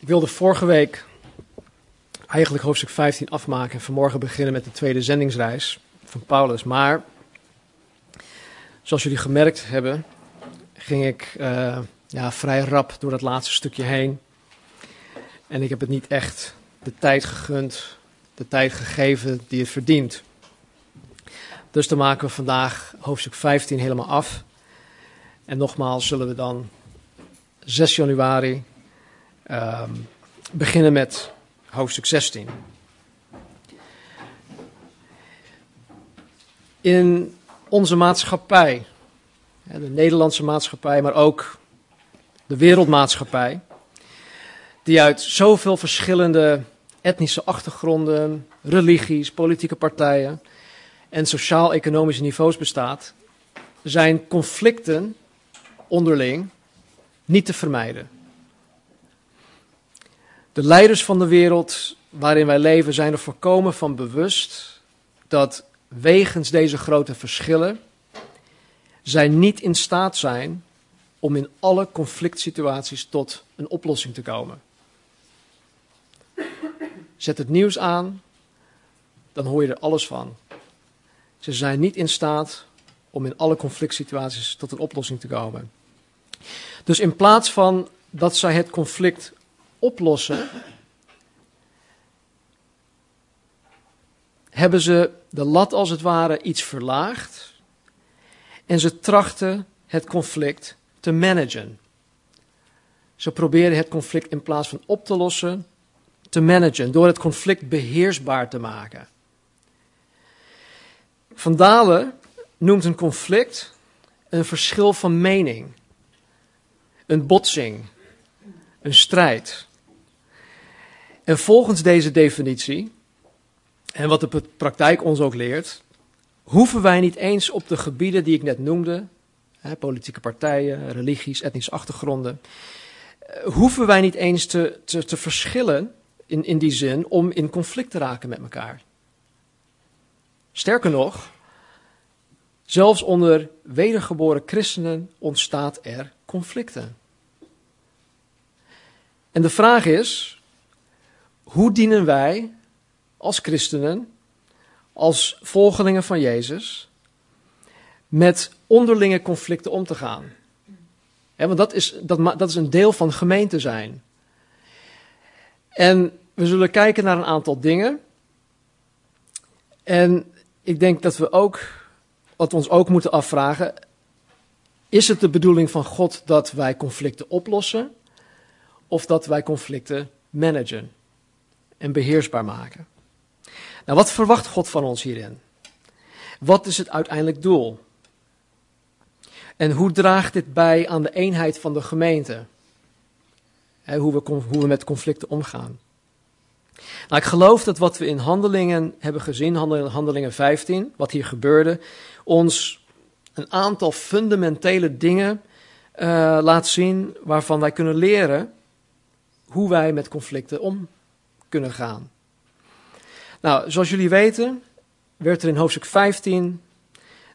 Ik wilde vorige week eigenlijk hoofdstuk 15 afmaken en vanmorgen beginnen met de tweede zendingsreis van Paulus. Maar zoals jullie gemerkt hebben, ging ik uh, ja, vrij rap door dat laatste stukje heen. En ik heb het niet echt de tijd gegund, de tijd gegeven die het verdient. Dus dan maken we vandaag hoofdstuk 15 helemaal af. En nogmaals zullen we dan 6 januari um, beginnen met hoofdstuk 16. In onze maatschappij, de Nederlandse maatschappij, maar ook de wereldmaatschappij, die uit zoveel verschillende etnische achtergronden, religies, politieke partijen en sociaal-economische niveaus bestaat, zijn conflicten onderling niet te vermijden. De leiders van de wereld waarin wij leven zijn er voorkomen van bewust dat wegens deze grote verschillen zij niet in staat zijn om in alle conflict situaties tot een oplossing te komen. Zet het nieuws aan, dan hoor je er alles van. Ze zijn niet in staat om in alle conflict situaties tot een oplossing te komen. Dus in plaats van dat zij het conflict oplossen, hebben ze de lat als het ware iets verlaagd en ze trachten het conflict te managen. Ze proberen het conflict in plaats van op te lossen, te managen, door het conflict beheersbaar te maken. Van Dalen noemt een conflict een verschil van mening, een botsing, een strijd. En volgens deze definitie, en wat de praktijk ons ook leert, hoeven wij niet eens op de gebieden die ik net noemde, hè, politieke partijen, religies, etnische achtergronden, eh, hoeven wij niet eens te, te, te verschillen in, in die zin om in conflict te raken met elkaar. Sterker nog, zelfs onder wedergeboren christenen ontstaat er conflicten. En de vraag is, hoe dienen wij als christenen, als volgelingen van Jezus, met onderlinge conflicten om te gaan? want dat is, dat, dat is een deel van gemeente zijn. En we zullen kijken naar een aantal dingen. En ik denk dat we ook, wat we ons ook moeten afvragen, is het de bedoeling van God dat wij conflicten oplossen of dat wij conflicten managen? En beheersbaar maken. Nou, wat verwacht God van ons hierin? Wat is het uiteindelijk doel? En hoe draagt dit bij aan de eenheid van de gemeente? hoe, we, hoe we met conflicten omgaan. Nou, ik geloof dat wat we in handelingen hebben gezien, handelingen 15, wat hier gebeurde, ons een aantal fundamentele dingen uh, laat zien waarvan wij kunnen leren hoe wij met conflicten om kunnen gaan. Nou, zoals jullie weten, werd er in hoofdstuk 15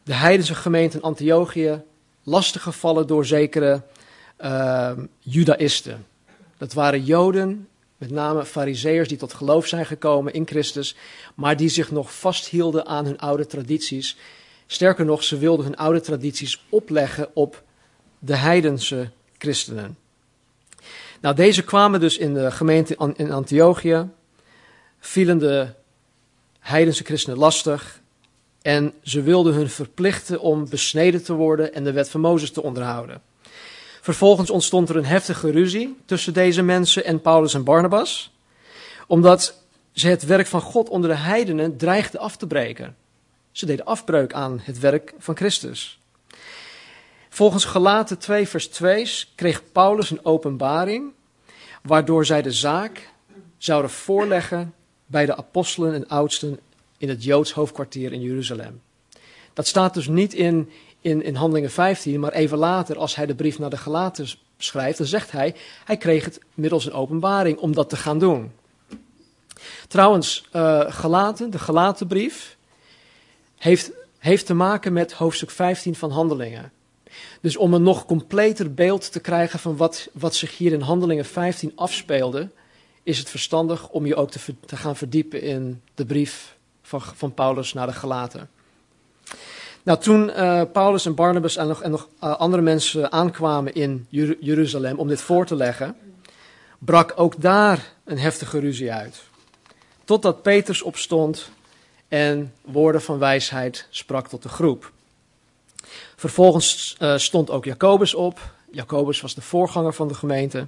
de heidense gemeente in Antiochië lastiggevallen door zekere uh, judaïsten. Dat waren joden, met name fariseërs die tot geloof zijn gekomen in Christus, maar die zich nog vasthielden aan hun oude tradities. Sterker nog, ze wilden hun oude tradities opleggen op de heidense christenen. Nou, deze kwamen dus in de gemeente in Antiochië, vielen de heidense christenen lastig en ze wilden hun verplichten om besneden te worden en de wet van Mozes te onderhouden. Vervolgens ontstond er een heftige ruzie tussen deze mensen en Paulus en Barnabas, omdat ze het werk van God onder de heidenen dreigden af te breken. Ze deden afbreuk aan het werk van Christus. Volgens Galaten 2 vers 2 kreeg Paulus een openbaring waardoor zij de zaak zouden voorleggen bij de apostelen en oudsten in het Joods hoofdkwartier in Jeruzalem. Dat staat dus niet in, in, in Handelingen 15, maar even later, als hij de brief naar de Galaten schrijft, dan zegt hij, hij kreeg het middels een openbaring om dat te gaan doen. Trouwens, uh, de Galatenbrief, heeft, heeft te maken met hoofdstuk 15 van Handelingen. Dus om een nog completer beeld te krijgen van wat, wat zich hier in Handelingen 15 afspeelde, is het verstandig om je ook te, te gaan verdiepen in de brief van, van Paulus naar de Galaten. Nou, toen uh, Paulus en Barnabas en nog, en nog uh, andere mensen aankwamen in Jer Jeruzalem om dit voor te leggen, brak ook daar een heftige ruzie uit. Totdat Petrus opstond en woorden van wijsheid sprak tot de groep. Vervolgens uh, stond ook Jacobus op. Jacobus was de voorganger van de gemeente.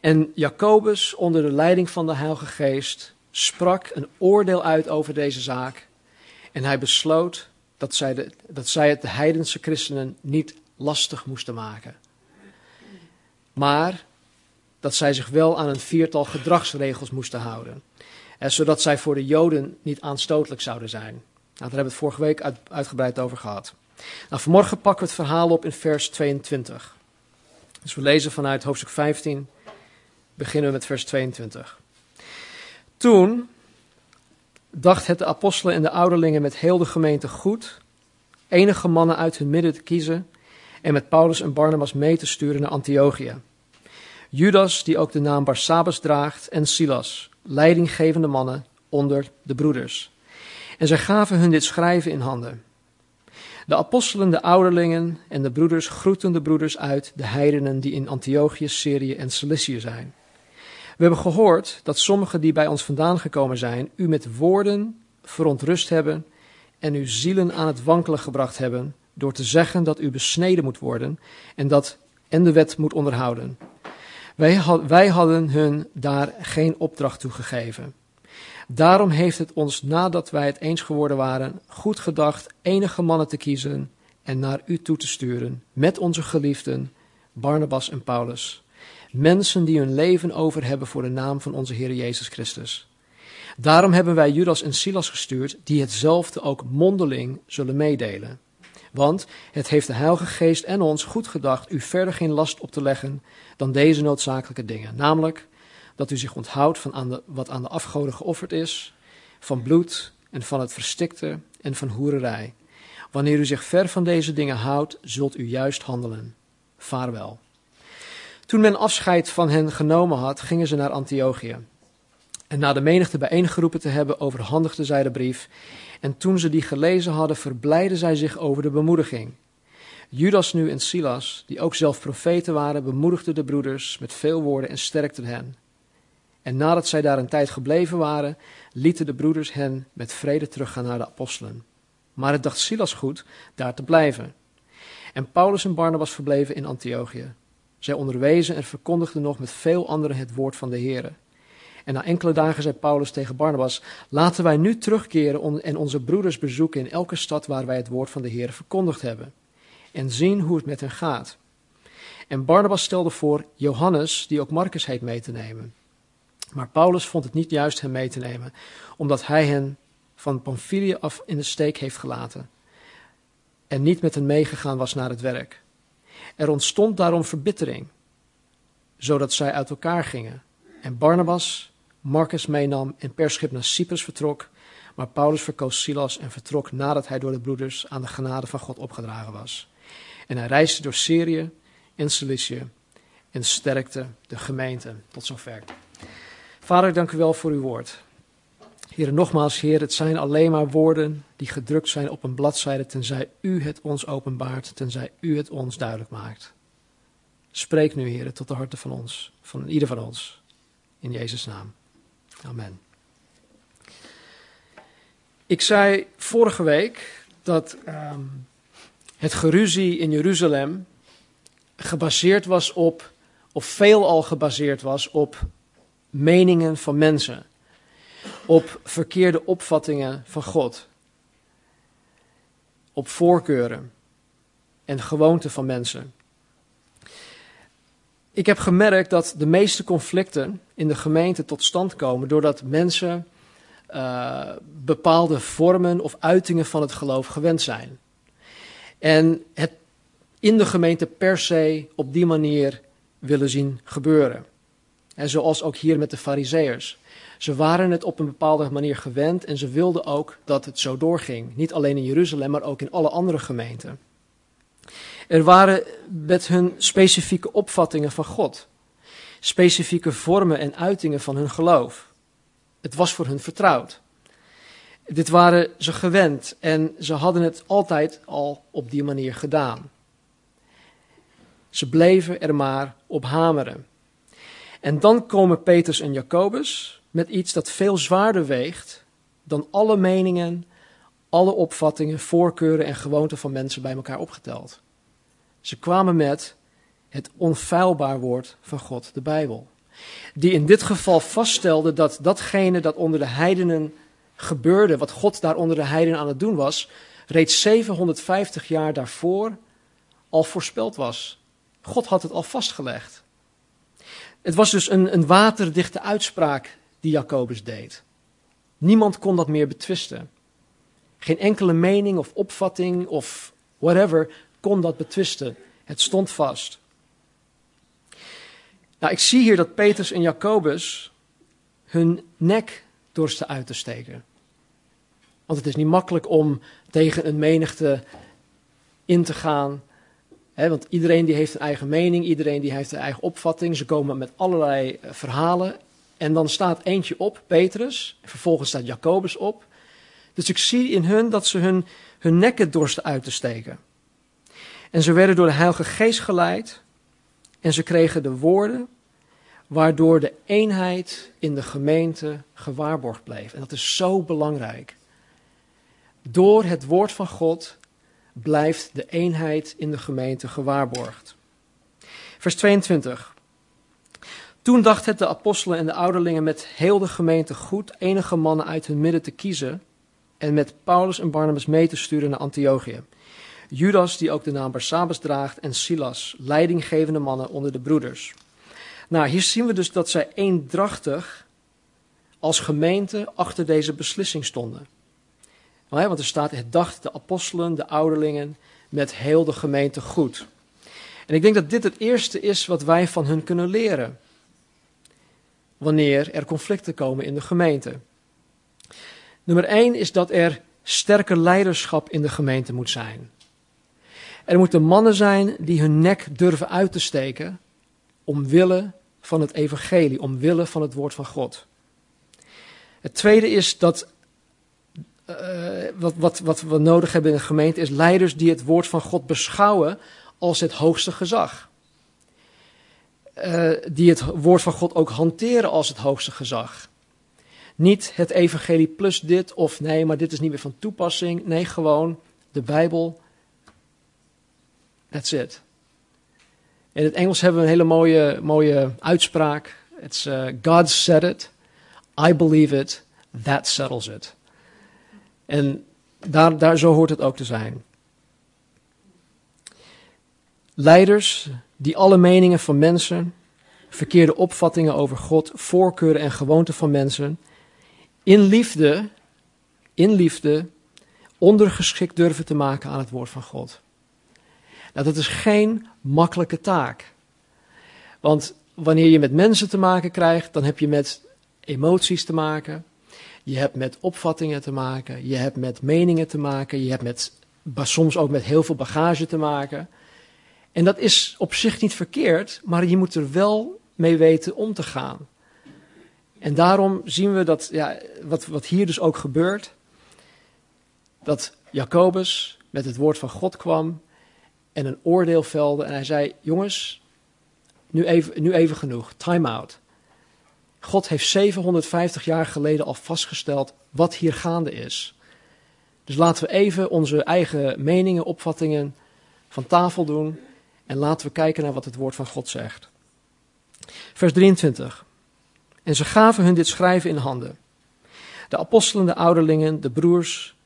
En Jacobus, onder de leiding van de Heilige Geest, sprak een oordeel uit over deze zaak. En hij besloot dat zij, de, dat zij het de heidense christenen niet lastig moesten maken. Maar dat zij zich wel aan een viertal gedragsregels moesten houden. En zodat zij voor de Joden niet aanstotelijk zouden zijn. Nou, daar hebben we het vorige week uit, uitgebreid over gehad. Nou, vanmorgen pakken we het verhaal op in vers 22. Dus we lezen vanuit hoofdstuk 15, beginnen we met vers 22. Toen dacht het de apostelen en de ouderlingen met heel de gemeente goed enige mannen uit hun midden te kiezen en met Paulus en Barnabas mee te sturen naar Antiochië. Judas, die ook de naam Barsabas draagt, en Silas, leidinggevende mannen onder de broeders. En zij gaven hun dit schrijven in handen. De apostelen, de ouderlingen en de broeders groeten de broeders uit, de heidenen die in Antiochië, Syrië en Cilicië zijn. We hebben gehoord dat sommigen die bij ons vandaan gekomen zijn, u met woorden verontrust hebben en uw zielen aan het wankelen gebracht hebben, door te zeggen dat u besneden moet worden en, dat, en de wet moet onderhouden. Wij, wij hadden hun daar geen opdracht toe gegeven. Daarom heeft het ons, nadat wij het eens geworden waren, goed gedacht enige mannen te kiezen en naar u toe te sturen, met onze geliefden, Barnabas en Paulus. Mensen die hun leven over hebben voor de naam van onze Heer Jezus Christus. Daarom hebben wij Judas en Silas gestuurd, die hetzelfde ook mondeling zullen meedelen. Want het heeft de Heilige Geest en ons goed gedacht u verder geen last op te leggen dan deze noodzakelijke dingen. Namelijk dat u zich onthoudt van aan de, wat aan de afgoden geofferd is, van bloed en van het verstikte en van hoererij. Wanneer u zich ver van deze dingen houdt, zult u juist handelen. Vaarwel. Toen men afscheid van hen genomen had, gingen ze naar Antiochië. En na de menigte bijeengeroepen te hebben, overhandigde zij de brief. En toen ze die gelezen hadden, verblijden zij zich over de bemoediging. Judas nu en Silas, die ook zelf profeten waren, bemoedigden de broeders met veel woorden en sterkten hen. En nadat zij daar een tijd gebleven waren, lieten de broeders hen met vrede teruggaan naar de apostelen. Maar het dacht Silas goed daar te blijven. En Paulus en Barnabas verbleven in Antiochië. Zij onderwezen en verkondigden nog met veel anderen het woord van de Here. En na enkele dagen zei Paulus tegen Barnabas: Laten wij nu terugkeren en onze broeders bezoeken in elke stad waar wij het woord van de Heer verkondigd hebben. En zien hoe het met hen gaat. En Barnabas stelde voor Johannes, die ook Marcus heet, mee te nemen. Maar Paulus vond het niet juist hem mee te nemen, omdat hij hen van Pamphylië af in de steek heeft gelaten. En niet met hen meegegaan was naar het werk. Er ontstond daarom verbittering, zodat zij uit elkaar gingen. En Barnabas Marcus meenam en per schip naar Cyprus vertrok, maar Paulus verkoos Silas en vertrok nadat hij door de broeders aan de genade van God opgedragen was. En hij reisde door Syrië en Cilicië en sterkte de gemeente. Tot zover. Vader, dank u wel voor uw woord. Heer, nogmaals, Heer, het zijn alleen maar woorden die gedrukt zijn op een bladzijde, tenzij u het ons openbaart, tenzij u het ons duidelijk maakt. Spreek nu, Heer, tot de harten van ons, van ieder van ons. In Jezus' naam. Amen. Ik zei vorige week dat um, het geruzie in Jeruzalem gebaseerd was op, of veelal gebaseerd was op meningen van mensen, op verkeerde opvattingen van God, op voorkeuren en gewoonten van mensen. Ik heb gemerkt dat de meeste conflicten in de gemeente tot stand komen doordat mensen uh, bepaalde vormen of uitingen van het geloof gewend zijn. En het in de gemeente per se op die manier willen zien gebeuren. En zoals ook hier met de Fariseërs. Ze waren het op een bepaalde manier gewend en ze wilden ook dat het zo doorging. Niet alleen in Jeruzalem, maar ook in alle andere gemeenten. Er waren met hun specifieke opvattingen van God, specifieke vormen en uitingen van hun geloof. Het was voor hun vertrouwd. Dit waren ze gewend en ze hadden het altijd al op die manier gedaan. Ze bleven er maar op hameren. En dan komen Petrus en Jacobus met iets dat veel zwaarder weegt dan alle meningen, alle opvattingen, voorkeuren en gewoonten van mensen bij elkaar opgeteld. Ze kwamen met het onfeilbaar woord van God, de Bijbel. Die in dit geval vaststelde dat datgene dat onder de heidenen gebeurde, wat God daar onder de heidenen aan het doen was, reeds 750 jaar daarvoor al voorspeld was. God had het al vastgelegd. Het was dus een, een waterdichte uitspraak die Jacobus deed. Niemand kon dat meer betwisten. Geen enkele mening of opvatting of whatever kon dat betwisten. Het stond vast. Nou, ik zie hier dat Petrus en Jacobus hun nek dorsten uit te steken. Want het is niet makkelijk om tegen een menigte in te gaan. Want iedereen die heeft een eigen mening, iedereen die heeft een eigen opvatting. Ze komen met allerlei eh, verhalen. En dan staat eentje op, Petrus. En vervolgens staat Jacobus op. Dus ik zie in hun dat ze hun, hun nekken dorsten uit te steken. En ze werden door de Heilige Geest geleid. En ze kregen de woorden waardoor de eenheid in de gemeente gewaarborgd bleef. En dat is zo belangrijk. Door het woord van God blijft de eenheid in de gemeente gewaarborgd. Vers 22. Toen dacht het de apostelen en de ouderlingen met heel de gemeente goed enige mannen uit hun midden te kiezen en met Paulus en Barnabas mee te sturen naar Antiochië. Judas, die ook de naam Barsabas draagt, en Silas, leidinggevende mannen onder de broeders. Nou, hier zien we dus dat zij eendrachtig als gemeente achter deze beslissing stonden. Want er staat, het dacht de apostelen, de ouderlingen, met heel de gemeente goed. En ik denk dat dit het eerste is wat wij van hun kunnen leren. Wanneer er conflicten komen in de gemeente. Nummer één is dat er sterke leiderschap in de gemeente moet zijn. Er moeten mannen zijn die hun nek durven uit te steken omwille van het evangelie, omwille van het woord van God. Het tweede is dat wat, wat, wat we nodig hebben in de gemeente is leiders die het woord van God beschouwen als het hoogste gezag. Uh, die het woord van God ook hanteren als het hoogste gezag. Niet het evangelie plus dit of nee, maar dit is niet meer van toepassing. Nee, gewoon de Bijbel. That's it. In het Engels hebben we een hele mooie, mooie uitspraak. It's uh, God said it, I believe it, that settles it. En daar, daar, zo hoort het ook te zijn. Leiders die alle meningen van mensen, verkeerde opvattingen over God, voorkeuren en gewoonten van mensen, in liefde, in liefde, ondergeschikt durven te maken aan het woord van God. Nou, dat is geen makkelijke taak. Want wanneer je met mensen te maken krijgt, dan heb je met emoties te maken. Je hebt met opvattingen te maken. Je hebt met meningen te maken. Je hebt met, soms ook met heel veel bagage te maken. En dat is op zich niet verkeerd, maar je moet er wel mee weten om te gaan. En daarom zien we dat, ja, wat, wat hier dus ook gebeurt, dat Jacobus met het woord van God kwam en een oordeel velde. En hij zei: Jongens, nu even, nu even genoeg, time out. God heeft 750 jaar geleden al vastgesteld wat hier gaande is. Dus laten we even onze eigen meningen, opvattingen van tafel doen en laten we kijken naar wat het woord van God zegt. Vers 23. En ze gaven hun dit schrijven in handen. De apostelen, de ouderlingen, de broers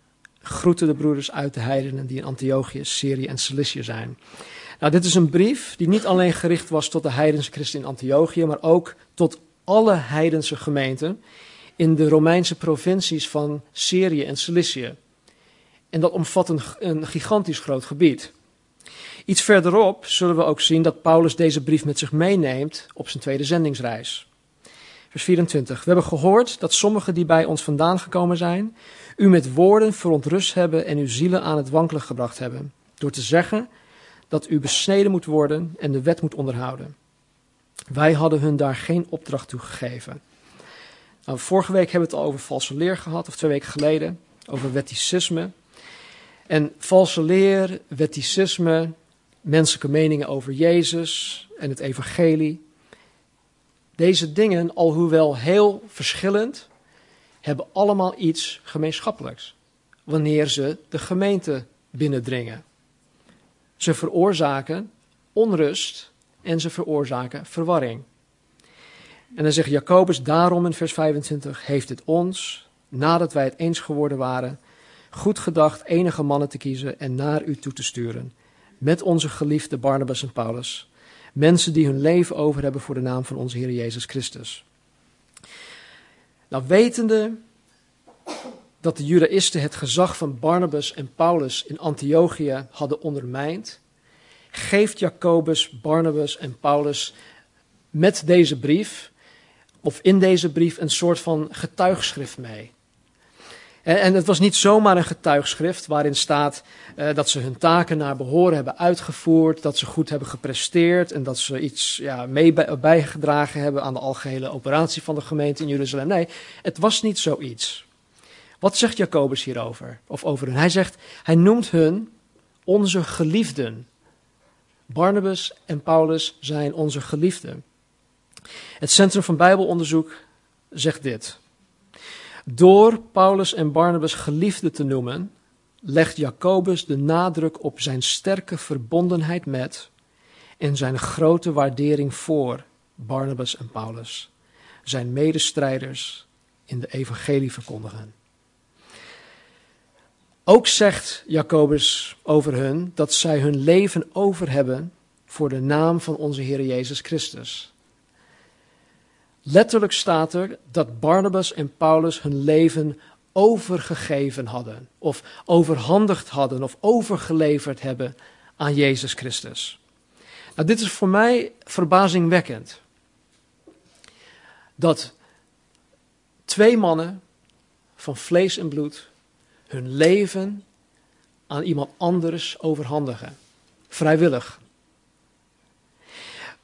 groeten de broeders uit de heidenen die in Antiochië, Syrië en Cilicië zijn. Nou, dit is een brief die niet alleen gericht was tot de heidense christen in Antiochië, maar ook tot alle heidense gemeenten in de Romeinse provincies van Syrië en Cilicië. En dat omvat een, een gigantisch groot gebied. Iets verderop zullen we ook zien dat Paulus deze brief met zich meeneemt op zijn tweede zendingsreis. Vers 24. We hebben gehoord dat sommigen die bij ons vandaan gekomen zijn, u met woorden verontrust hebben en uw zielen aan het wankelen gebracht hebben. Door te zeggen dat u besneden moet worden en de wet moet onderhouden. Wij hadden hun daar geen opdracht toe gegeven. Nou, vorige week hebben we het al over valse leer gehad, of twee weken geleden, over wetticisme. En valse leer, wetticisme, menselijke meningen over Jezus en het evangelie. Deze dingen, alhoewel heel verschillend, hebben allemaal iets gemeenschappelijks. Wanneer ze de gemeente binnendringen. Ze veroorzaken onrust en ze veroorzaken verwarring. En dan zegt Jacobus daarom in vers 25: Heeft het ons, nadat wij het eens geworden waren, goed gedacht enige mannen te kiezen en naar u toe te sturen. Met onze geliefde Barnabas en Paulus. Mensen die hun leven over hebben voor de naam van onze Heer Jezus Christus. Nou, wetende dat de Judaïsten het gezag van Barnabas en Paulus in Antiochië hadden ondermijnd, geeft Jacobus Barnabas en Paulus met deze brief, of in deze brief, een soort van getuigschrift mee. En het was niet zomaar een getuigschrift waarin staat uh, dat ze hun taken naar behoren hebben uitgevoerd, dat ze goed hebben gepresteerd en dat ze iets ja, mee bijgedragen hebben aan de algehele operatie van de gemeente in Jeruzalem. Nee, het was niet zoiets. Wat zegt Jacobus hierover? Of over hun? Hij zegt, hij noemt hun onze geliefden. Barnabas en Paulus zijn onze geliefden. Het Centrum van Bijbelonderzoek zegt dit. Door Paulus en Barnabas geliefden te noemen, legt Jacobus de nadruk op zijn sterke verbondenheid met en zijn grote waardering voor Barnabas en Paulus, zijn medestrijders in de evangelie verkondigen. Ook zegt Jacobus over hun dat zij hun leven over hebben voor de naam van onze Heer Jezus Christus. Letterlijk staat er dat Barnabas en Paulus hun leven overgegeven hadden, of overhandigd hadden, of overgeleverd hebben aan Jezus Christus. Nou, dit is voor mij verbazingwekkend. Dat twee mannen van vlees en bloed hun leven aan iemand anders overhandigen. Vrijwillig.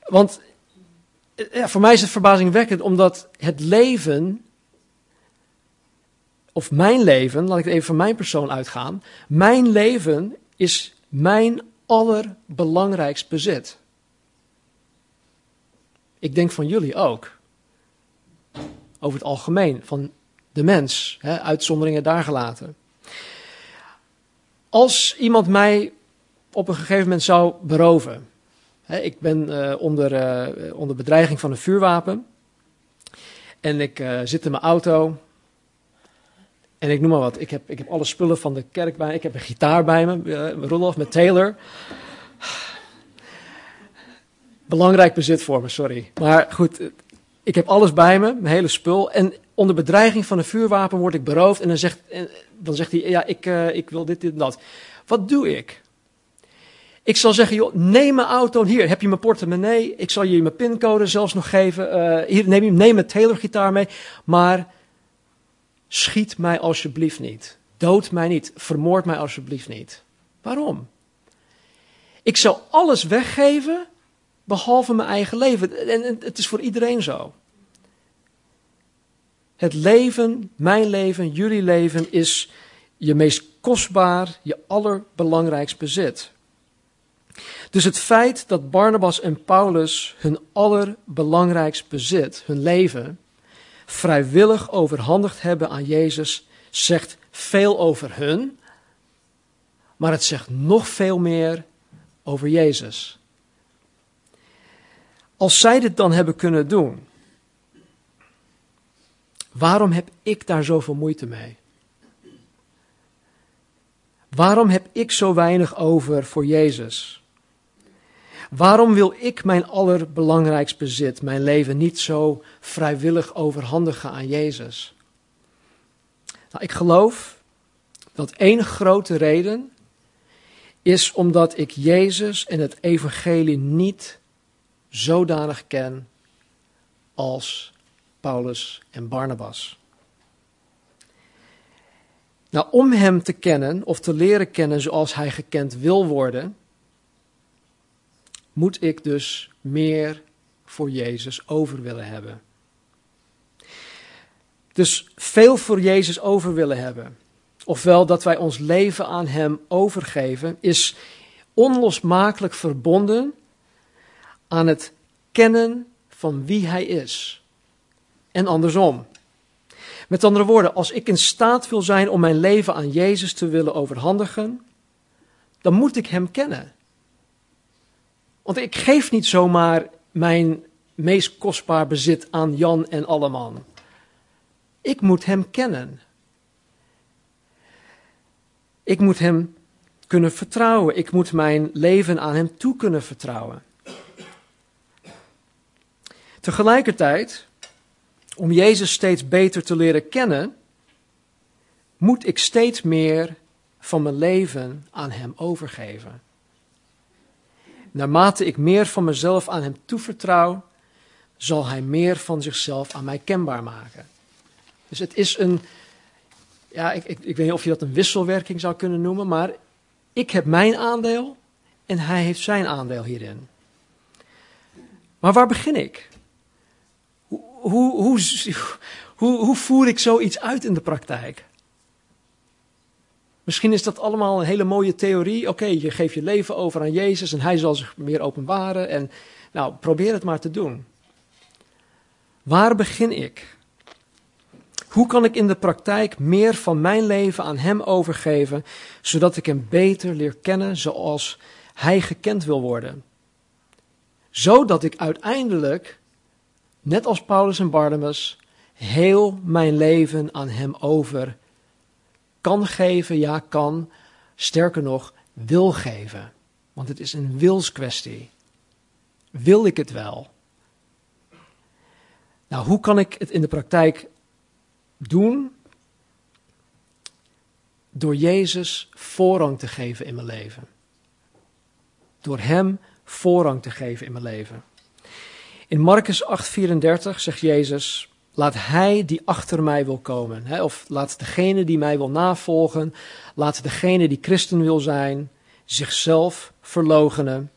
Want ja, voor mij is het verbazingwekkend, omdat het leven, of mijn leven, laat ik even van mijn persoon uitgaan, mijn leven is mijn allerbelangrijkst bezit. Ik denk van jullie ook. Over het algemeen, van de mens, hè, uitzonderingen daar gelaten. Als iemand mij op een gegeven moment zou beroven, ik ben uh, onder, uh, onder bedreiging van een vuurwapen. En ik uh, zit in mijn auto. En ik noem maar wat. Ik heb, ik heb alle spullen van de kerk bij me. Ik heb een gitaar bij me. Rudolf met Taylor. Belangrijk bezit voor me, sorry. Maar goed, ik heb alles bij me, mijn hele spul. En onder bedreiging van een vuurwapen word ik beroofd. En dan zegt, dan zegt hij, ja, ik, ik wil dit, dit en dat. Wat doe ik? Ik zal zeggen, joh, neem mijn auto, hier heb je mijn portemonnee, ik zal je mijn pincode zelfs nog geven, uh, hier neem, neem mijn Taylor gitaar mee, maar schiet mij alsjeblieft niet. Dood mij niet, vermoord mij alsjeblieft niet. Waarom? Ik zal alles weggeven, behalve mijn eigen leven. En het is voor iedereen zo. Het leven, mijn leven, jullie leven is je meest kostbaar, je allerbelangrijkst bezit. Dus het feit dat Barnabas en Paulus hun allerbelangrijkst bezit, hun leven, vrijwillig overhandigd hebben aan Jezus, zegt veel over hun, maar het zegt nog veel meer over Jezus. Als zij dit dan hebben kunnen doen, waarom heb ik daar zoveel moeite mee? Waarom heb ik zo weinig over voor Jezus? Waarom wil ik mijn allerbelangrijkst bezit, mijn leven, niet zo vrijwillig overhandigen aan Jezus? Nou, ik geloof dat één grote reden is omdat ik Jezus en het evangelie niet zodanig ken als Paulus en Barnabas. Nou, om hem te kennen of te leren kennen zoals hij gekend wil worden, moet ik dus meer voor Jezus over willen hebben. Dus veel voor Jezus over willen hebben, ofwel dat wij ons leven aan Hem overgeven, is onlosmakelijk verbonden aan het kennen van wie Hij is. En andersom. Met andere woorden, als ik in staat wil zijn om mijn leven aan Jezus te willen overhandigen, dan moet ik Hem kennen. Want ik geef niet zomaar mijn meest kostbaar bezit aan Jan en Alleman. Ik moet Hem kennen. Ik moet Hem kunnen vertrouwen. Ik moet mijn leven aan Hem toe kunnen vertrouwen. Tegelijkertijd, om Jezus steeds beter te leren kennen, moet ik steeds meer van mijn leven aan Hem overgeven. Naarmate ik meer van mezelf aan Hem toevertrouw, zal Hij meer van zichzelf aan mij kenbaar maken. Dus het is een, ja, ik, ik, ik weet niet of je dat een wisselwerking zou kunnen noemen, maar ik heb mijn aandeel en Hij heeft zijn aandeel hierin. Maar waar begin ik? Hoe, hoe, hoe, hoe, voer ik zoiets uit in de praktijk? Misschien is dat allemaal een hele mooie theorie. Oké, je geeft je leven over aan Jezus en Hij zal zich meer openbaren. En nou, probeer het maar te doen. Waar begin ik? Hoe kan ik in de praktijk meer van mijn leven aan Hem overgeven, zodat ik Hem beter leer kennen zoals Hij gekend wil worden? Zodat ik uiteindelijk, net als Paulus en Barnabas, heel mijn leven aan Hem over kan geven, ja kan, sterker nog, wil geven. Want het is een wilskwestie. Wil ik het wel? Nou, hoe kan ik het in de praktijk doen? Door Jezus voorrang te geven in mijn leven. Door Hem voorrang te geven in mijn leven. In Marcus 8:34 zegt Jezus: Laat hij die achter mij wil komen, hè, of laat degene die mij wil navolgen, laat degene die christen wil zijn, zichzelf verloochenen,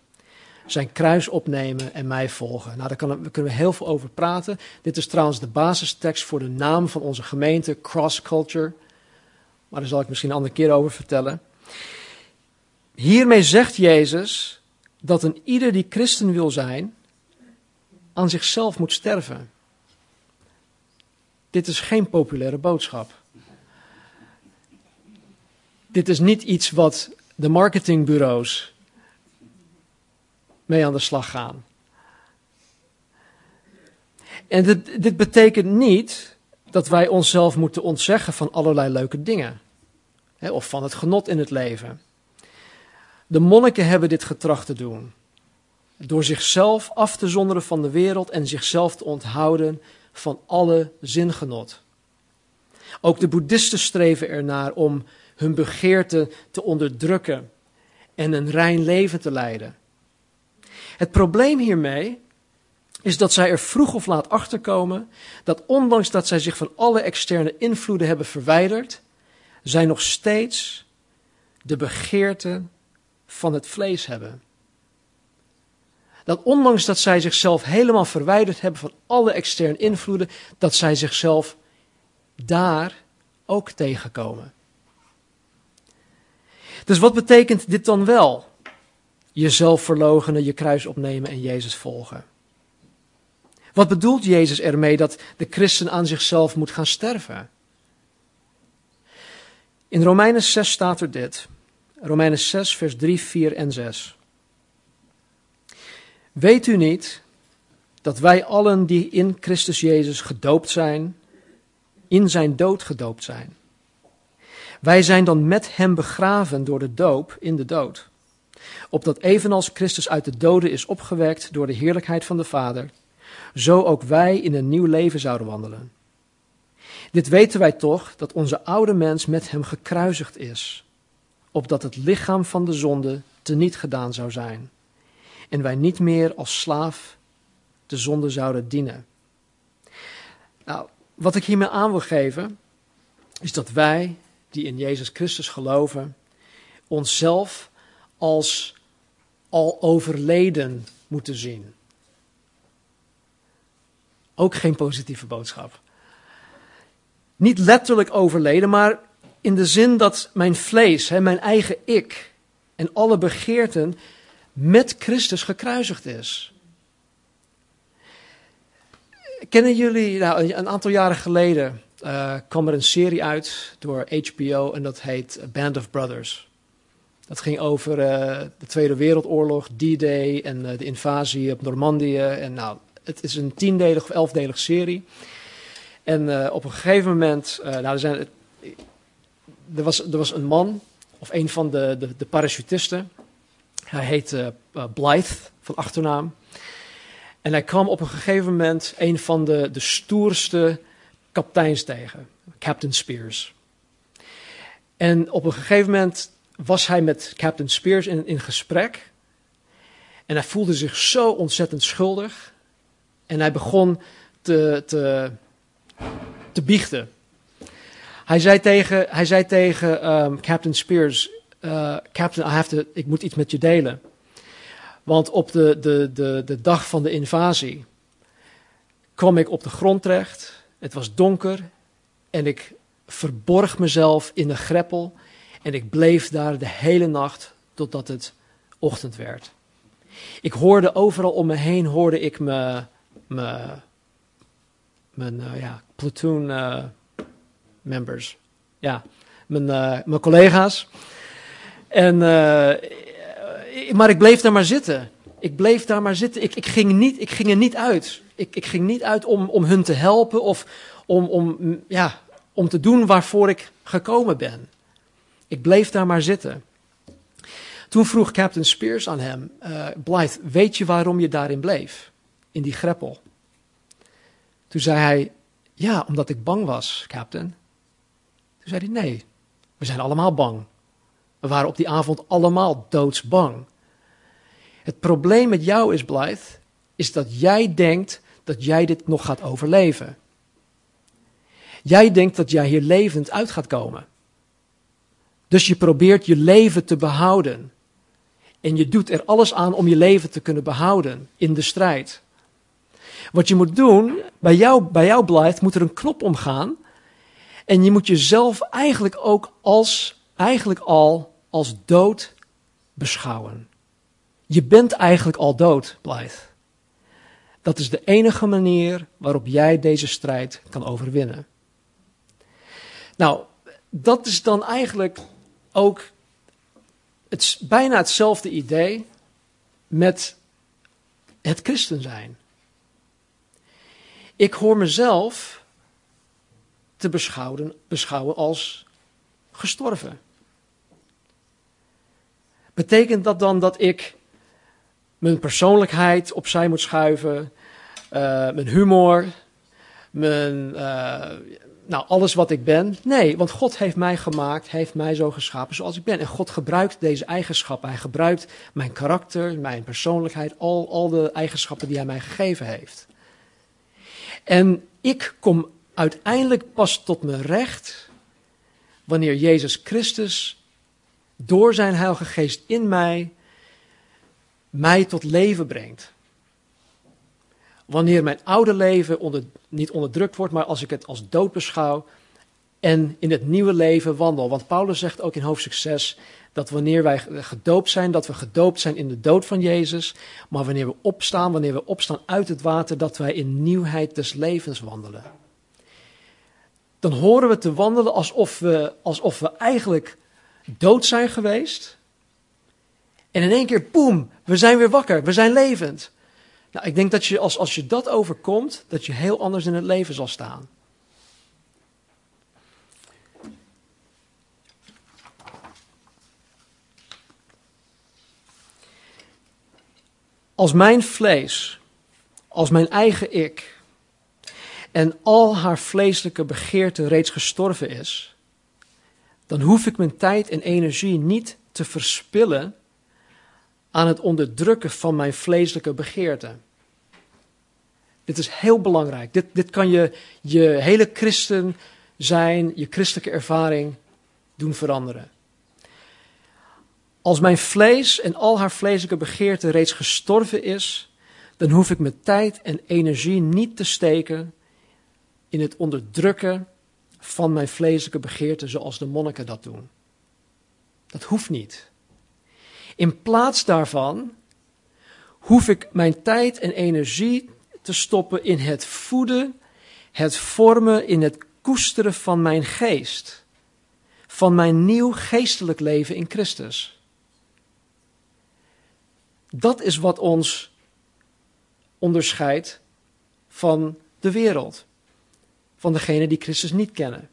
zijn kruis opnemen en mij volgen. Nou, daar kunnen we heel veel over praten. Dit is trouwens de basistekst voor de naam van onze gemeente, Cross Culture. Maar daar zal ik misschien een andere keer over vertellen. Hiermee zegt Jezus dat een ieder die christen wil zijn, aan zichzelf moet sterven. Dit is geen populaire boodschap. Dit is niet iets wat de marketingbureaus mee aan de slag gaan. En dit, betekent niet dat wij onszelf moeten ontzeggen van allerlei leuke dingen. Of van het genot in het leven. De monniken hebben dit getracht te doen. Door zichzelf af te zonderen van de wereld en zichzelf te onthouden van alle zingenot. Ook de boeddhisten streven ernaar om hun begeerte te onderdrukken en een rein leven te leiden. Het probleem hiermee is dat zij er vroeg of laat achterkomen dat ondanks dat zij zich van alle externe invloeden hebben verwijderd, zij nog steeds de begeerte van het vlees hebben dat ondanks dat zij zichzelf helemaal verwijderd hebben van alle externe invloeden, dat zij zichzelf daar ook tegenkomen. Dus wat betekent dit dan wel? Jezelf verloochenen, je kruis opnemen en Jezus volgen. Wat bedoelt Jezus ermee dat de christen aan zichzelf moet gaan sterven? In Romeinen 6 staat er dit. Romeinen 6, vers 3, 4 en 6. Weet u niet dat wij allen die in Christus Jezus gedoopt zijn, in zijn dood gedoopt zijn? Wij zijn dan met hem begraven door de doop in de dood. Opdat evenals Christus uit de doden is opgewekt door de heerlijkheid van de Vader, zo ook wij in een nieuw leven zouden wandelen. Dit weten wij toch, dat onze oude mens met hem gekruisigd is, opdat het lichaam van de zonde teniet gedaan zou zijn en wij niet meer als slaaf de zonde zouden dienen. Nou, wat ik hiermee aan wil geven, is dat wij, die in Jezus Christus geloven, onszelf als al overleden moeten zien. Ook geen positieve boodschap. Niet letterlijk overleden, maar in de zin dat mijn vlees, hè, mijn eigen ik en alle begeerten met Christus gekruisigd is. Kennen jullie, nou, een aantal jaren geleden uh, kwam er een serie uit door HBO en dat heet Band of Brothers. Dat ging over uh, de Tweede Wereldoorlog, D-Day en uh, de invasie op Normandië. En nou, het is een tiendelig of elfdelig serie. En op een gegeven moment, nou, er, zijn, er, was, er was een man, of een van de, de, de parachutisten. Hij heet Blythe van achternaam. En hij kwam op een gegeven moment een van de, de stoerste kapiteins tegen, Captain Spears. En op een gegeven moment was hij met Captain Spears in, in gesprek. En hij voelde zich zo ontzettend schuldig. En hij begon te, te, te biechten. Hij zei tegen, hij zei tegen um, Captain Spears: uh, Captain, ik moet iets met je delen. Want op de, de, de, de dag van de invasie kwam ik op de grond terecht. Het was donker en ik verborg mezelf in de greppel en ik bleef daar de hele nacht totdat het ochtend werd. Ik hoorde overal om me heen, hoorde ik me, me, mijn uh, ja, platoon uh, members, ja, mijn, mijn collega's. En, maar ik bleef daar maar zitten. Ik bleef daar maar zitten. Ik, ik, ging, niet, ik ging er niet uit. Ik, ik ging niet uit om, om hun te helpen of om, om, ja, om te doen waarvoor ik gekomen ben. Ik bleef daar maar zitten. Toen vroeg Captain Spears aan hem: uh, Blythe, weet je waarom je daarin bleef? In die greppel. Toen zei hij: Ja, omdat ik bang was, Captain. Toen zei hij: Nee, we zijn allemaal bang. We waren op die avond allemaal doodsbang. Het probleem met jou is, Blythe, is dat jij denkt dat jij dit nog gaat overleven. Jij denkt dat jij hier levend uit gaat komen. Dus je probeert je leven te behouden. En je doet er alles aan om je leven te kunnen behouden in de strijd. Wat je moet doen, bij jou, bij jou blijft, moet er een knop omgaan. En je moet jezelf eigenlijk ook als, eigenlijk al als dood beschouwen. Je bent eigenlijk al dood, Blythe. Dat is de enige manier waarop jij deze strijd kan overwinnen. Nou, dat is dan eigenlijk ook het, bijna hetzelfde idee met het christen zijn. Ik hoor mezelf te beschouwen, beschouwen als gestorven. Betekent dat dan dat ik mijn persoonlijkheid opzij moet schuiven, uh, mijn humor, mijn, uh, nou, alles wat ik ben. Nee, want God heeft mij gemaakt, heeft mij zo geschapen zoals ik ben. En God gebruikt deze eigenschappen. Hij gebruikt mijn karakter, mijn persoonlijkheid, al, al de eigenschappen die hij mij gegeven heeft. En ik kom uiteindelijk pas tot mijn recht wanneer Jezus Christus door zijn Heilige Geest in mij mij tot leven brengt. Wanneer mijn oude leven onder, niet onderdrukt wordt, maar als ik het als dood beschouw en in het nieuwe leven wandel. Want Paulus zegt ook in hoofdstuk 6 dat wanneer wij gedoopt zijn, dat we gedoopt zijn in de dood van Jezus. Maar wanneer we opstaan, wanneer we opstaan uit het water, dat wij in nieuwheid des levens wandelen. Dan horen we te wandelen alsof we, alsof we eigenlijk dood zijn geweest. En in één keer, boem, we zijn weer wakker, we zijn levend. Nou, ik denk dat je, als, als je dat overkomt, dat je heel anders in het leven zal staan. Als mijn vlees, als mijn eigen ik en al haar vleeselijke begeerte reeds gestorven is, dan hoef ik mijn tijd en energie niet te verspillen aan het onderdrukken van mijn vleeselijke begeerten. Dit is heel belangrijk. Dit, dit kan je je hele christen zijn, je christelijke ervaring doen veranderen. Als mijn vlees en al haar vleeselijke begeerte reeds gestorven is, dan hoef ik mijn tijd en energie niet te steken in het onderdrukken van mijn vleeselijke begeerte zoals de monniken dat doen. Dat hoeft niet. In plaats daarvan hoef ik mijn tijd en energie te stoppen in het voeden, het vormen, in het koesteren van mijn geest. Van mijn nieuw geestelijk leven in Christus. Dat is wat ons onderscheidt van de wereld. Van degene die Christus niet kennen.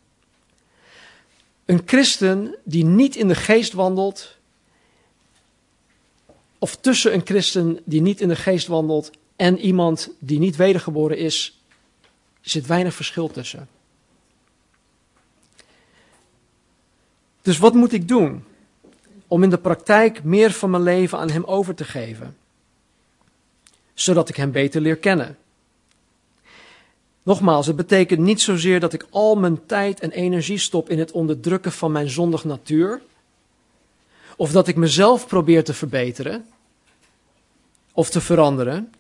Een christen die niet in de geest wandelt, of tussen een christen die niet in de geest wandelt en iemand die niet wedergeboren is, zit weinig verschil tussen. Dus wat moet ik doen om in de praktijk meer van mijn leven aan Hem over te geven? Zodat ik Hem beter leer kennen. Nogmaals, het betekent niet zozeer dat ik al mijn tijd en energie stop in het onderdrukken van mijn zondig natuur. Of dat ik mezelf probeer te verbeteren of te veranderen.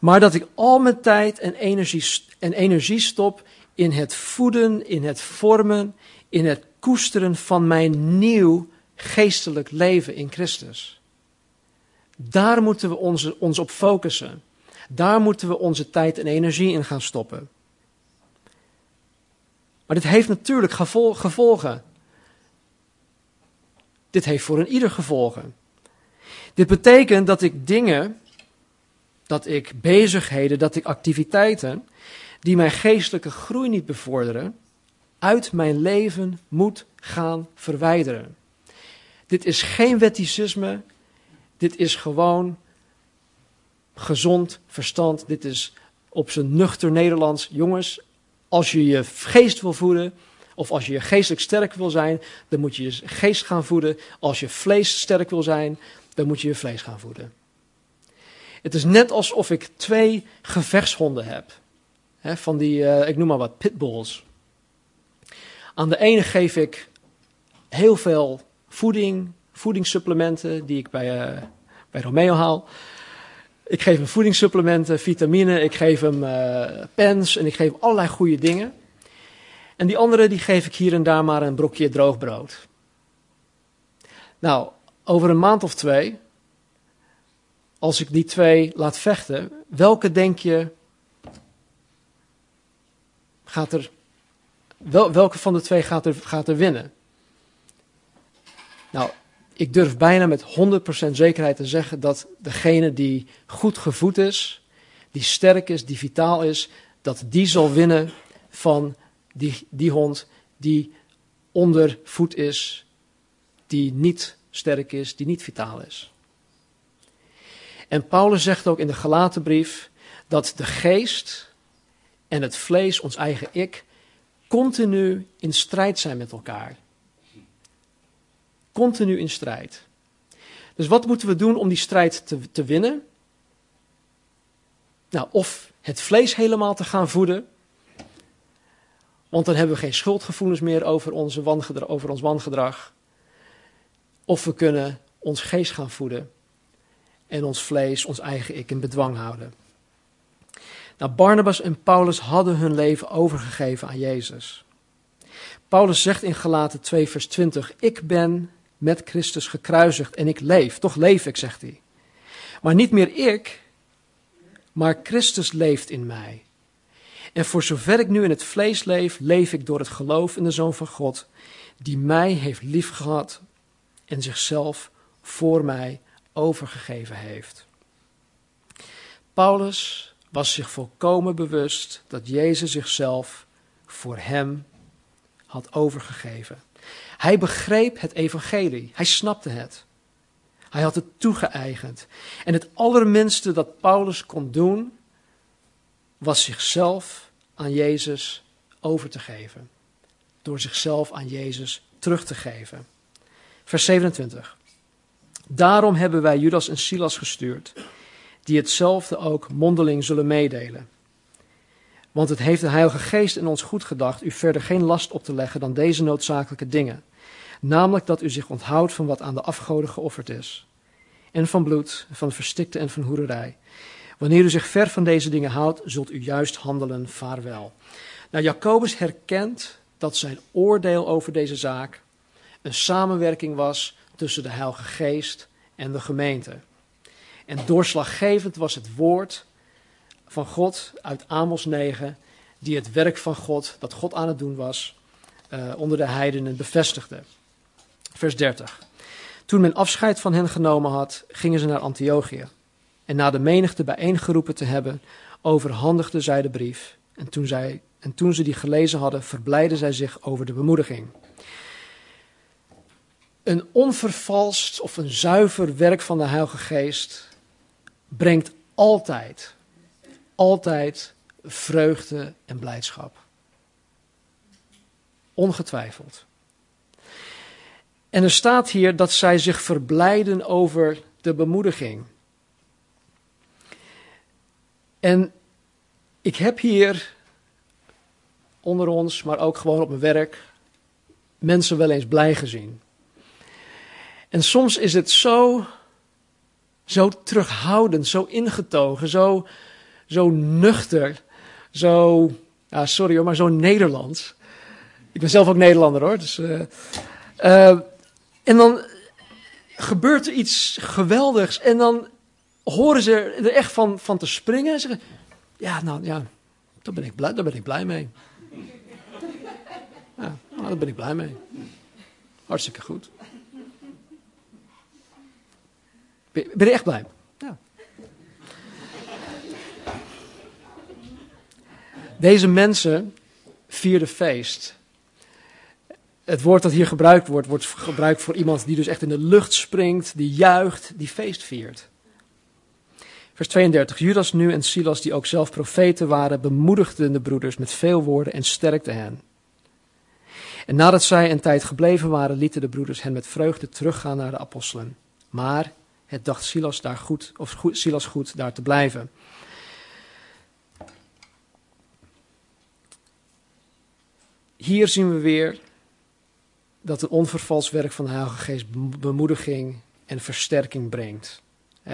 Maar dat ik al mijn tijd en energie, en energie stop in het voeden, in het vormen, in het koesteren van mijn nieuw geestelijk leven in Christus. Daar moeten we ons, ons op focussen. Daar moeten we onze tijd en energie in gaan stoppen. Maar dit heeft natuurlijk gevolgen. Dit heeft voor een ieder gevolgen. Dit betekent dat ik dingen, dat ik bezigheden, dat ik activiteiten die mijn geestelijke groei niet bevorderen, uit mijn leven moet gaan verwijderen. Dit is geen wetticisme, dit is gewoon gezond verstand, dit is op zijn nuchter Nederlands. Jongens, als je je geest wil voeden, of als je geestelijk sterk wil zijn, dan moet je je geest gaan voeden. Als je vlees sterk wil zijn, dan moet je je vlees gaan voeden. Het is net alsof ik twee gevechtshonden heb. van die, uh, ik noem maar wat, pitbulls. Aan de ene geef ik heel veel voeding, voedingssupplementen die ik bij, uh, bij Romeo haal. Ik geef hem voedingssupplementen, vitamine, ik geef hem uh, pens en ik geef allerlei goede dingen. En die andere die geef ik hier en daar maar een brokje droog brood. Nou, over een maand of twee, als ik die twee laat vechten, welke denk je gaat er, wel, welke van de twee gaat er, gaat er winnen? Nou, ik durf bijna met 100% zekerheid te zeggen dat degene die goed gevoed is, die sterk is, die vitaal is, dat die zal winnen van die, die hond die ondervoed is, die niet sterk is, die niet vitaal is. En Paulus zegt ook in de gelaten brief dat de geest en het vlees, ons eigen ik, continu in strijd zijn met elkaar. Continu in strijd. Dus wat moeten we doen om die strijd te, te winnen? Nou, of het vlees helemaal te gaan voeden. Want dan hebben we geen schuldgevoelens meer over, onze over ons wangedrag. Of we kunnen ons geest gaan voeden. En ons vlees, ons eigen ik in bedwang houden. Nou, Barnabas en Paulus hadden hun leven overgegeven aan Jezus. Paulus zegt in Galaten 2, vers 20: Ik ben met Christus gekruisigd en ik leef. Toch leef ik, zegt hij. Maar niet meer ik, maar Christus leeft in mij. En voor zover ik nu in het vlees leef, leef ik door het geloof in de Zoon van God, die mij heeft liefgehad en zichzelf voor mij overgegeven heeft. Paulus was zich volkomen bewust dat Jezus zichzelf voor hem had overgegeven. Hij begreep het evangelie. Hij snapte het. Hij had het toegeëigend. En het allerminste dat Paulus kon doen, was zichzelf aan Jezus over te geven. Door zichzelf aan Jezus terug te geven. Vers 27. Daarom hebben wij Judas en Silas gestuurd, die hetzelfde ook mondeling zullen meedelen. Want het heeft de Heilige Geest in ons goed gedacht u verder geen last op te leggen dan deze noodzakelijke dingen namelijk dat u zich onthoudt van wat aan de afgoden geofferd is, en van bloed, van verstikte en van hoererij. Wanneer u zich ver van deze dingen houdt, zult u juist handelen, vaarwel. Nou, Jacobus herkent dat zijn oordeel over deze zaak een samenwerking was tussen de Heilige Geest en de gemeente. En doorslaggevend was het woord van God uit Amos 9, die het werk van God, dat God aan het doen was, uh, onder de heidenen bevestigde. Vers 30. Toen men afscheid van hen genomen had, gingen ze naar Antiochië. En na de menigte bijeengeroepen te hebben, overhandigden zij de brief. En toen, zij, en toen ze die gelezen hadden, verblijden zij zich over de bemoediging. Een onvervalst of een zuiver werk van de Heilige Geest brengt altijd, altijd vreugde en blijdschap. Ongetwijfeld. En er staat hier dat zij zich verblijden over de bemoediging. En ik heb hier onder ons, maar ook gewoon op mijn werk, mensen wel eens blij gezien. En soms is het zo, zo terughoudend, zo ingetogen, zo, zo nuchter, zo, sorry maar zo Nederlands. Ik ben zelf ook Nederlander hoor, dus... Uh, uh, en dan gebeurt er iets geweldigs en dan horen ze er echt van, van te springen en zeggen, ja, nou ja, daar ben ik blij, daar ben ik blij mee. Ja, nou, daar ben ik blij mee. Hartstikke goed. Ben, je echt blij? Ja. Deze mensen vierden feest het woord dat hier gebruikt wordt, wordt gebruikt voor iemand die dus echt in de lucht springt, die juicht, die feest viert. Vers 32. Judas nu en Silas, die ook zelf profeten waren, bemoedigden de broeders met veel woorden en sterkten hen. En nadat zij een tijd gebleven waren, lieten de broeders hen met vreugde teruggaan naar de apostelen. Maar het dacht Silas, daar goed, of Silas goed daar te blijven. Hier zien we weer dat het onvervals werk van de Heilige Geest bemoediging en versterking brengt.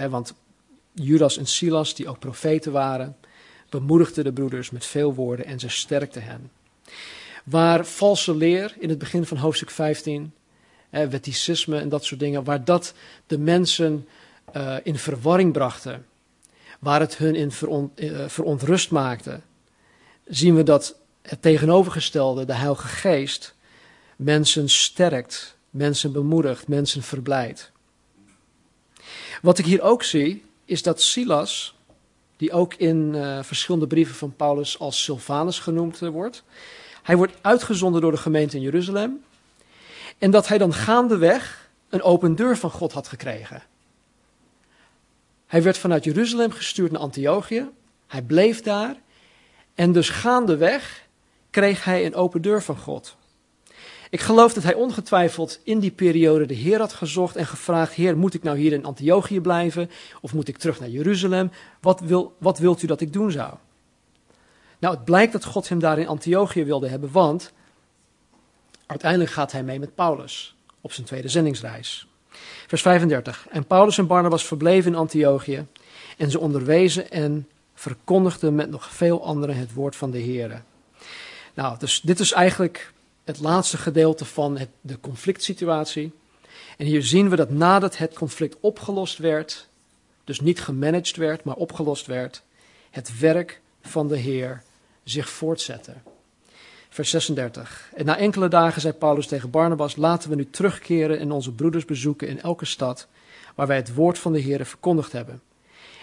want Judas en Silas, die ook profeten waren, bemoedigden de broeders met veel woorden en ze sterkten hen. Waar valse leer in het begin van hoofdstuk 15, hè, wetticisme en dat soort dingen, waar dat de mensen uh, in verwarring brachten, waar het hun in uh, verontrust maakte, zien we dat het tegenovergestelde, de Heilige Geest, mensen sterkt, mensen bemoedigt, mensen verblijdt. Wat ik hier ook zie, is dat Silas, die ook in uh, verschillende brieven van Paulus als Silvanus genoemd uh, wordt, hij wordt uitgezonden door de gemeente in Jeruzalem. En dat hij dan gaandeweg een open deur van God had gekregen. Hij werd vanuit Jeruzalem gestuurd naar Antiochië. Hij bleef daar. En dus gaandeweg kreeg hij een open deur van God. Ik geloof dat hij ongetwijfeld in die periode de Heer had gezocht en gevraagd: Heer, moet ik nou hier in Antiochië blijven of moet ik terug naar Jeruzalem? Wat, wil, wat wilt u dat ik doen zou? Nou, het blijkt dat God hem daar in Antiochië wilde hebben, want uiteindelijk gaat hij mee met Paulus op zijn tweede zendingsreis. Vers 35. En Paulus en Barnabas verbleven in Antiochië en ze onderwezen en verkondigden met nog veel anderen het woord van de Heer. Nou, dus dit is eigenlijk het laatste gedeelte van het, de conflict situatie. En hier zien we dat nadat het conflict opgelost werd, dus niet gemanaged werd, maar opgelost werd, het werk van de Heer zich voortzette. Vers 36. En na enkele dagen zei Paulus tegen Barnabas: Laten we nu terugkeren en onze broeders bezoeken in elke stad waar wij het woord van de Heer verkondigd hebben.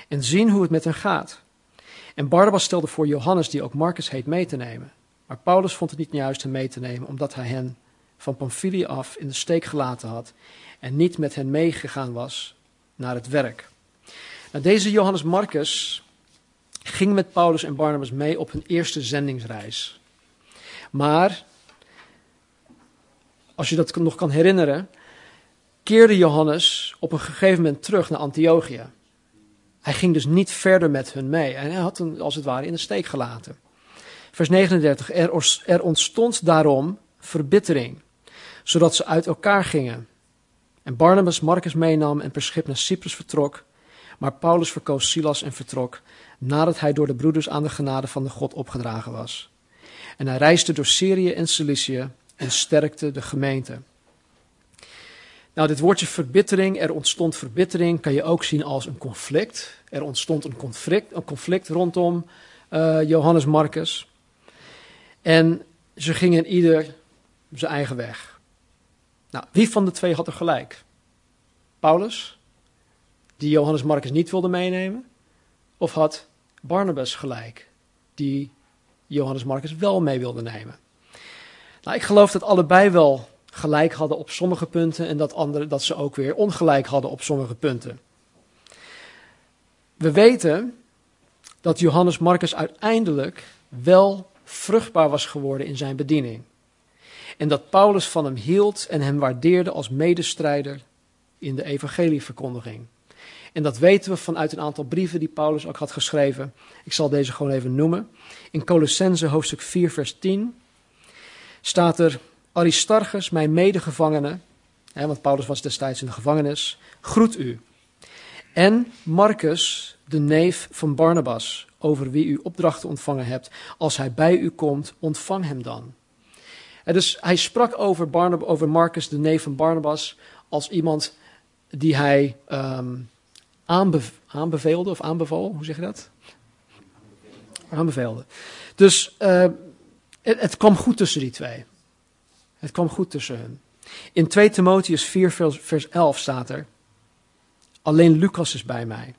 En zien hoe het met hen gaat. En Barnabas stelde voor Johannes, die ook Marcus heet, mee te nemen. Maar Paulus vond het niet juist hem mee te nemen, omdat hij hen van Pamphylia af in de steek gelaten had en niet met hen meegegaan was naar het werk. Nou, deze Johannes Marcus ging met Paulus en Barnabas mee op hun eerste zendingsreis. Maar, als je dat nog kan herinneren, keerde Johannes op een gegeven moment terug naar Antiochië. Hij ging dus niet verder met hun mee en hij had hen als het ware in de steek gelaten. Vers 39. Er, ontstond daarom verbittering. zodat ze uit elkaar gingen. En Barnabas Marcus meenam en per schip naar Cyprus vertrok, maar Paulus verkoos Silas en vertrok, nadat hij door de broeders aan de genade van de God opgedragen was. En hij reisde door Syrië en Cilicië en sterkte de gemeente. Nou, dit woordje verbittering, er ontstond verbittering, kan je ook zien als een conflict. Er ontstond een conflict, een conflict rondom uh, Johannes Marcus. En ze gingen ieder zijn eigen weg. Nou, wie van de twee had er gelijk? Paulus, die Johannes Marcus niet wilde meenemen? Of had Barnabas gelijk, die Johannes Marcus wel mee wilde nemen? Nou, ik geloof dat allebei wel gelijk hadden op sommige punten en dat, andere, dat ze ook weer ongelijk hadden op sommige punten. We weten dat Johannes Marcus uiteindelijk wel vruchtbaar was geworden in zijn bediening. En dat Paulus van hem hield en hem waardeerde als medestrijder in de evangelieverkondiging. En dat weten we vanuit een aantal brieven die Paulus ook had geschreven. Ik zal deze gewoon even noemen. In Colossense hoofdstuk 4 vers 10 staat er Aristarchus, mijn medegevangene, hè, want Paulus was destijds in de gevangenis, groet u. En Marcus, de neef van Barnabas, over wie u opdrachten ontvangen hebt. Als hij bij u komt, ontvang hem dan. En dus hij sprak over, Barnab over Marcus, de neef van Barnabas, als iemand die hij um, aanbeveelde of aanbeval. Hoe zeg je dat? Aanbeveelde. Dus uh, het, het kwam goed tussen die twee. Het kwam goed tussen hen. In 2 Timotheus 4, vers 11 staat er: Alleen Lucas is bij mij.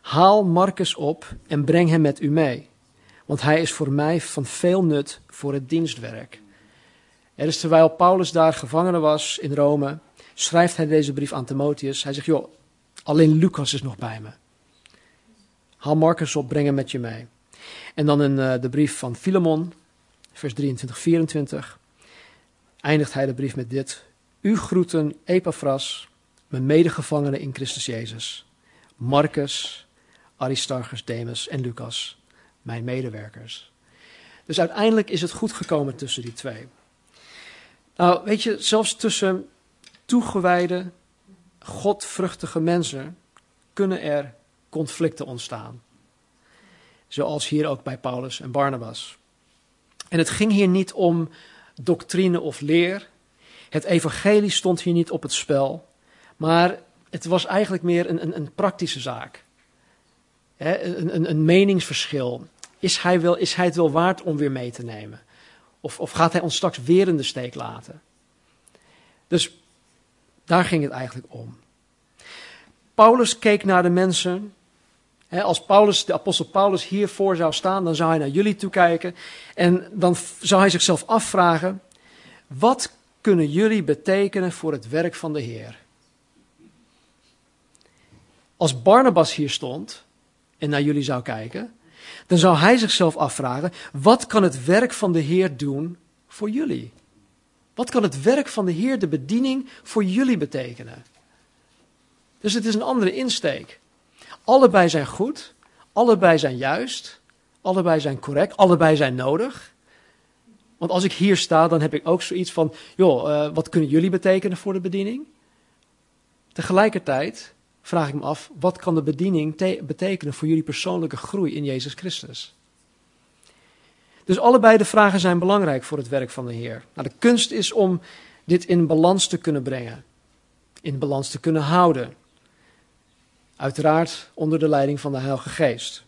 Haal Marcus op en breng hem met u mee, want hij is voor mij van veel nut voor het dienstwerk. Er is terwijl Paulus daar gevangene was in Rome, schrijft hij deze brief aan Timotheus. Hij zegt: Joh, alleen Lucas is nog bij me. Haal Marcus op, breng hem met je mee. En dan in uh, de brief van Filemon, vers 23, 24 eindigt hij de brief met dit. U groeten Epaphras, mijn medegevangene in Christus Jezus. Marcus, Aristarchus, Demas en Lucas, mijn medewerkers. Dus uiteindelijk is het goed gekomen tussen die twee. Nou, weet je, zelfs tussen toegewijde, godvruchtige mensen kunnen er conflicten ontstaan. Zoals hier ook bij Paulus en Barnabas. En het ging hier niet om doctrine of leer. Het evangelie stond hier niet op het spel, maar het was eigenlijk meer een, een, een praktische zaak. Een, een, een, meningsverschil. Is hij, wel, is hij het wel waard om weer mee te nemen? Of, of gaat hij ons straks weer in de steek laten? Dus daar ging het eigenlijk om. Paulus keek naar de mensen. als Paulus, de apostel Paulus hiervoor zou staan, dan zou hij naar jullie toekijken. En dan zou hij zichzelf afvragen: wat kunnen jullie betekenen voor het werk van de Heer? Als Barnabas hier stond en naar jullie zou kijken, dan zou hij zichzelf afvragen: wat kan het werk van de Heer doen voor jullie? Wat kan het werk van de Heer, de bediening, voor jullie betekenen? Dus het is een andere insteek. Allebei zijn goed, allebei zijn juist, allebei zijn correct, allebei zijn nodig. Want als ik hier sta, dan heb ik ook zoiets van, joh, uh, wat kunnen jullie betekenen voor de bediening? Tegelijkertijd vraag ik me af, wat kan de bediening betekenen voor jullie persoonlijke groei in Jezus Christus? Dus allebei de vragen zijn belangrijk voor het werk van de Heer. Nou, de kunst is om dit in balans te kunnen brengen, in balans te kunnen houden. Uiteraard onder de leiding van de Heilige Geest.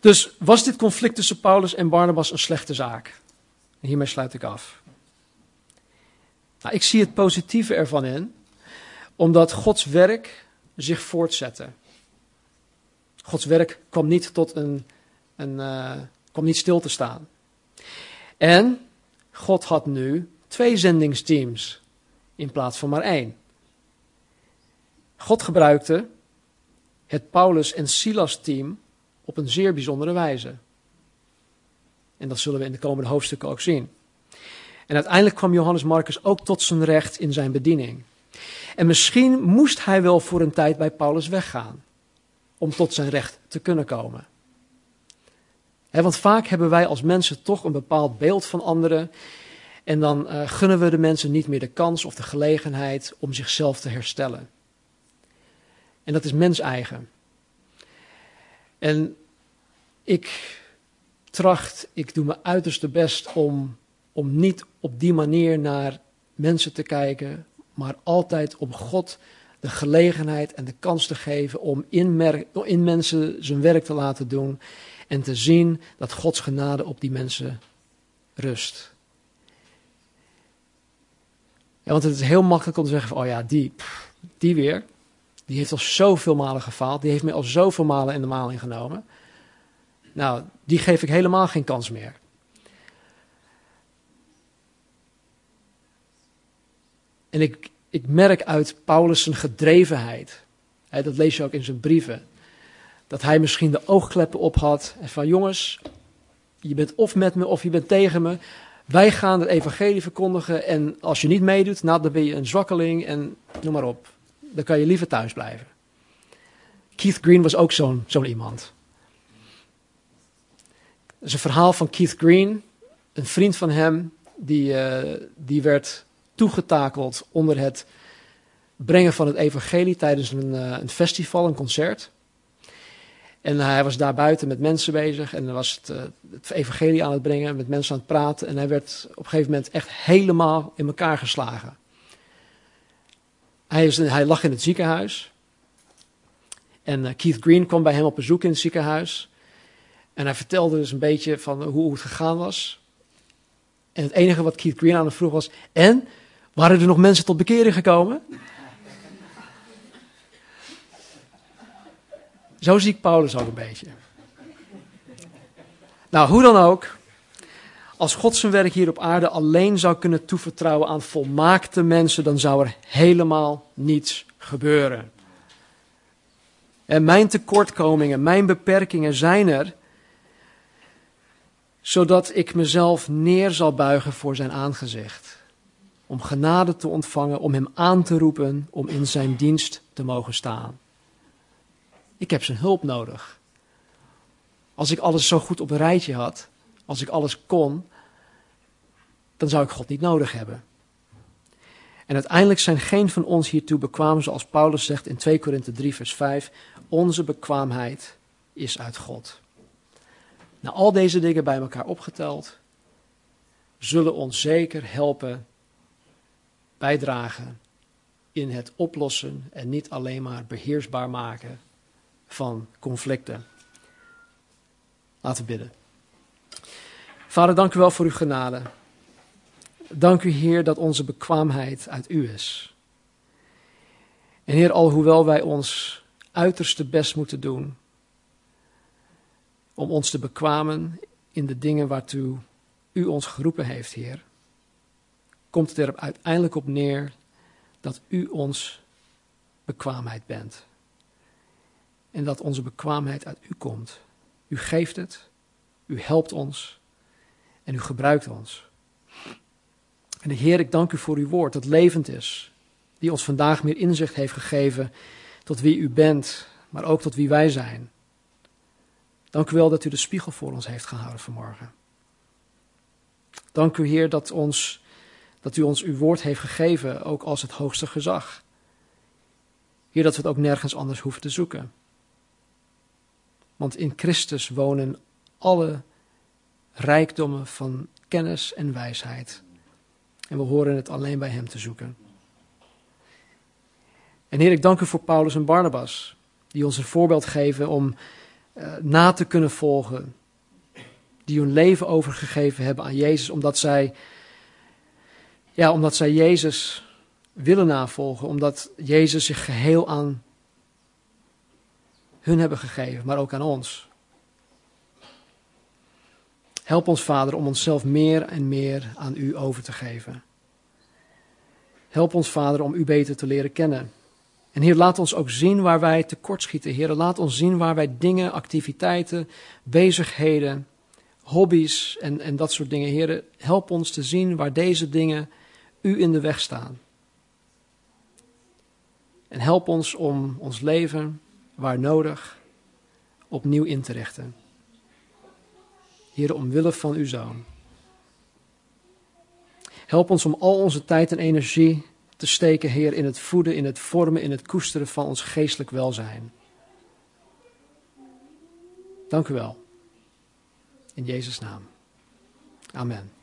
Dus was dit conflict tussen Paulus en Barnabas een slechte zaak? Hiermee sluit ik af. Nou, ik zie het positieve ervan in, omdat Gods werk zich voortzette. Gods werk kwam niet tot een, een uh, kwam niet stil te staan. En God had nu twee zendingsteams in plaats van maar één. God gebruikte het Paulus en Silas team op een zeer bijzondere wijze. En dat zullen we in de komende hoofdstukken ook zien. En uiteindelijk kwam Johannes Marcus ook tot zijn recht in zijn bediening. En misschien moest hij wel voor een tijd bij Paulus weggaan. Om tot zijn recht te kunnen komen. want vaak hebben wij als mensen toch een bepaald beeld van anderen. En dan uh, gunnen we de mensen niet meer de kans of de gelegenheid om zichzelf te herstellen. En dat is mens eigen. En ik tracht, ik doe mijn uiterste best om, om niet op die manier naar mensen te kijken, maar altijd om God de gelegenheid en de kans te geven om in, in mensen zijn werk te laten doen en te zien dat Gods genade op die mensen rust. Ja, want het is heel makkelijk om te zeggen van, oh ja, die, die weer, die heeft al zoveel malen gefaald, die heeft mij al zoveel malen in de maling genomen. Nou, die geef ik helemaal geen kans meer. En ik, ik merk uit Paulus' zijn gedrevenheid, hè, dat lees je ook in zijn brieven, dat hij misschien de oogkleppen op had en van jongens, je bent of met me of je bent tegen me. Wij gaan het evangelie verkondigen en als je niet meedoet, nou, dan ben je een zwakkeling en noem maar op. Dan kan je liever thuis blijven. Keith Green was ook zo'n zo'n iemand. Dat is een verhaal van Keith Green, een vriend van hem, die, uh, die werd toegetakeld onder het brengen van het evangelie tijdens een, uh, een festival, een concert. En hij was daar buiten met mensen bezig en was het, uh, het, evangelie aan het brengen, met mensen aan het praten. En hij werd op een gegeven moment echt helemaal in elkaar geslagen. Hij, is, hij lag in het ziekenhuis. En Keith Green kwam bij hem op bezoek in het ziekenhuis. En hij vertelde dus een beetje van hoe het gegaan was. En het enige wat Keith Green aan hem vroeg was: En waren er nog mensen tot bekering gekomen? Zo zie ik Paulus ook een beetje. Nou, hoe dan ook. Als God zijn werk hier op aarde alleen zou kunnen toevertrouwen aan volmaakte mensen, dan zou er helemaal niets gebeuren. En mijn tekortkomingen, mijn beperkingen zijn er zodat ik mezelf neer zal buigen voor zijn aangezicht. Om genade te ontvangen, om hem aan te roepen, om in zijn dienst te mogen staan. Ik heb zijn hulp nodig. Als ik alles zo goed op een rijtje had, als ik alles kon, dan zou ik God niet nodig hebben. En uiteindelijk zijn geen van ons hiertoe bekwaam, zoals Paulus zegt in 2 Korinthe 3, vers 5. Onze bekwaamheid is uit God. Nou, al deze dingen bij elkaar opgeteld, zullen ons zeker helpen bijdragen in het oplossen en niet alleen maar beheersbaar maken van conflicten. Laten we bidden. Vader, dank u wel voor uw genade. Dank u, Heer, dat onze bekwaamheid uit u is. En Heer, alhoewel wij ons uiterste best moeten doen om ons te bekwamen in de dingen waartoe u ons geroepen heeft, Heer, komt het er uiteindelijk op neer dat u ons bekwaamheid bent. En dat onze bekwaamheid uit u komt. U geeft het, u helpt ons en u gebruikt ons. En de Heer, ik dank u voor uw woord dat levend is, die ons vandaag meer inzicht heeft gegeven tot wie u bent, maar ook tot wie wij zijn. Dank u wel dat u de spiegel voor ons heeft gehouden vanmorgen. Dank u, Heer, dat, ons, dat u ons uw woord heeft gegeven, ook als het hoogste gezag. Heer, dat we het ook nergens anders hoeven te zoeken. Want in Christus wonen alle rijkdommen van kennis en wijsheid. En we horen het alleen bij Hem te zoeken. En Heer, ik dank u voor Paulus en Barnabas, die ons een voorbeeld geven om uh, na te kunnen volgen. Die hun leven overgegeven hebben aan Jezus, omdat zij, ja, omdat zij Jezus willen navolgen, omdat Jezus zich geheel aan hun hebben gegeven, maar ook aan ons. Help ons, Vader, om onszelf meer en meer aan U over te geven. Help ons, Vader, om U beter te leren kennen. En Heer, laat ons ook zien waar wij tekortschieten. Heer, laat ons zien waar wij dingen, activiteiten, bezigheden, hobby's en, en dat soort dingen. Heer, help ons te zien waar deze dingen U in de weg staan. En help ons om ons leven, waar nodig, opnieuw in te richten. Heer, omwille van uw zoon. Help ons om al onze tijd en energie te steken, Heer, in het voeden, in het vormen, in het koesteren van ons geestelijk welzijn. Dank u wel. In Jezus' naam. Amen.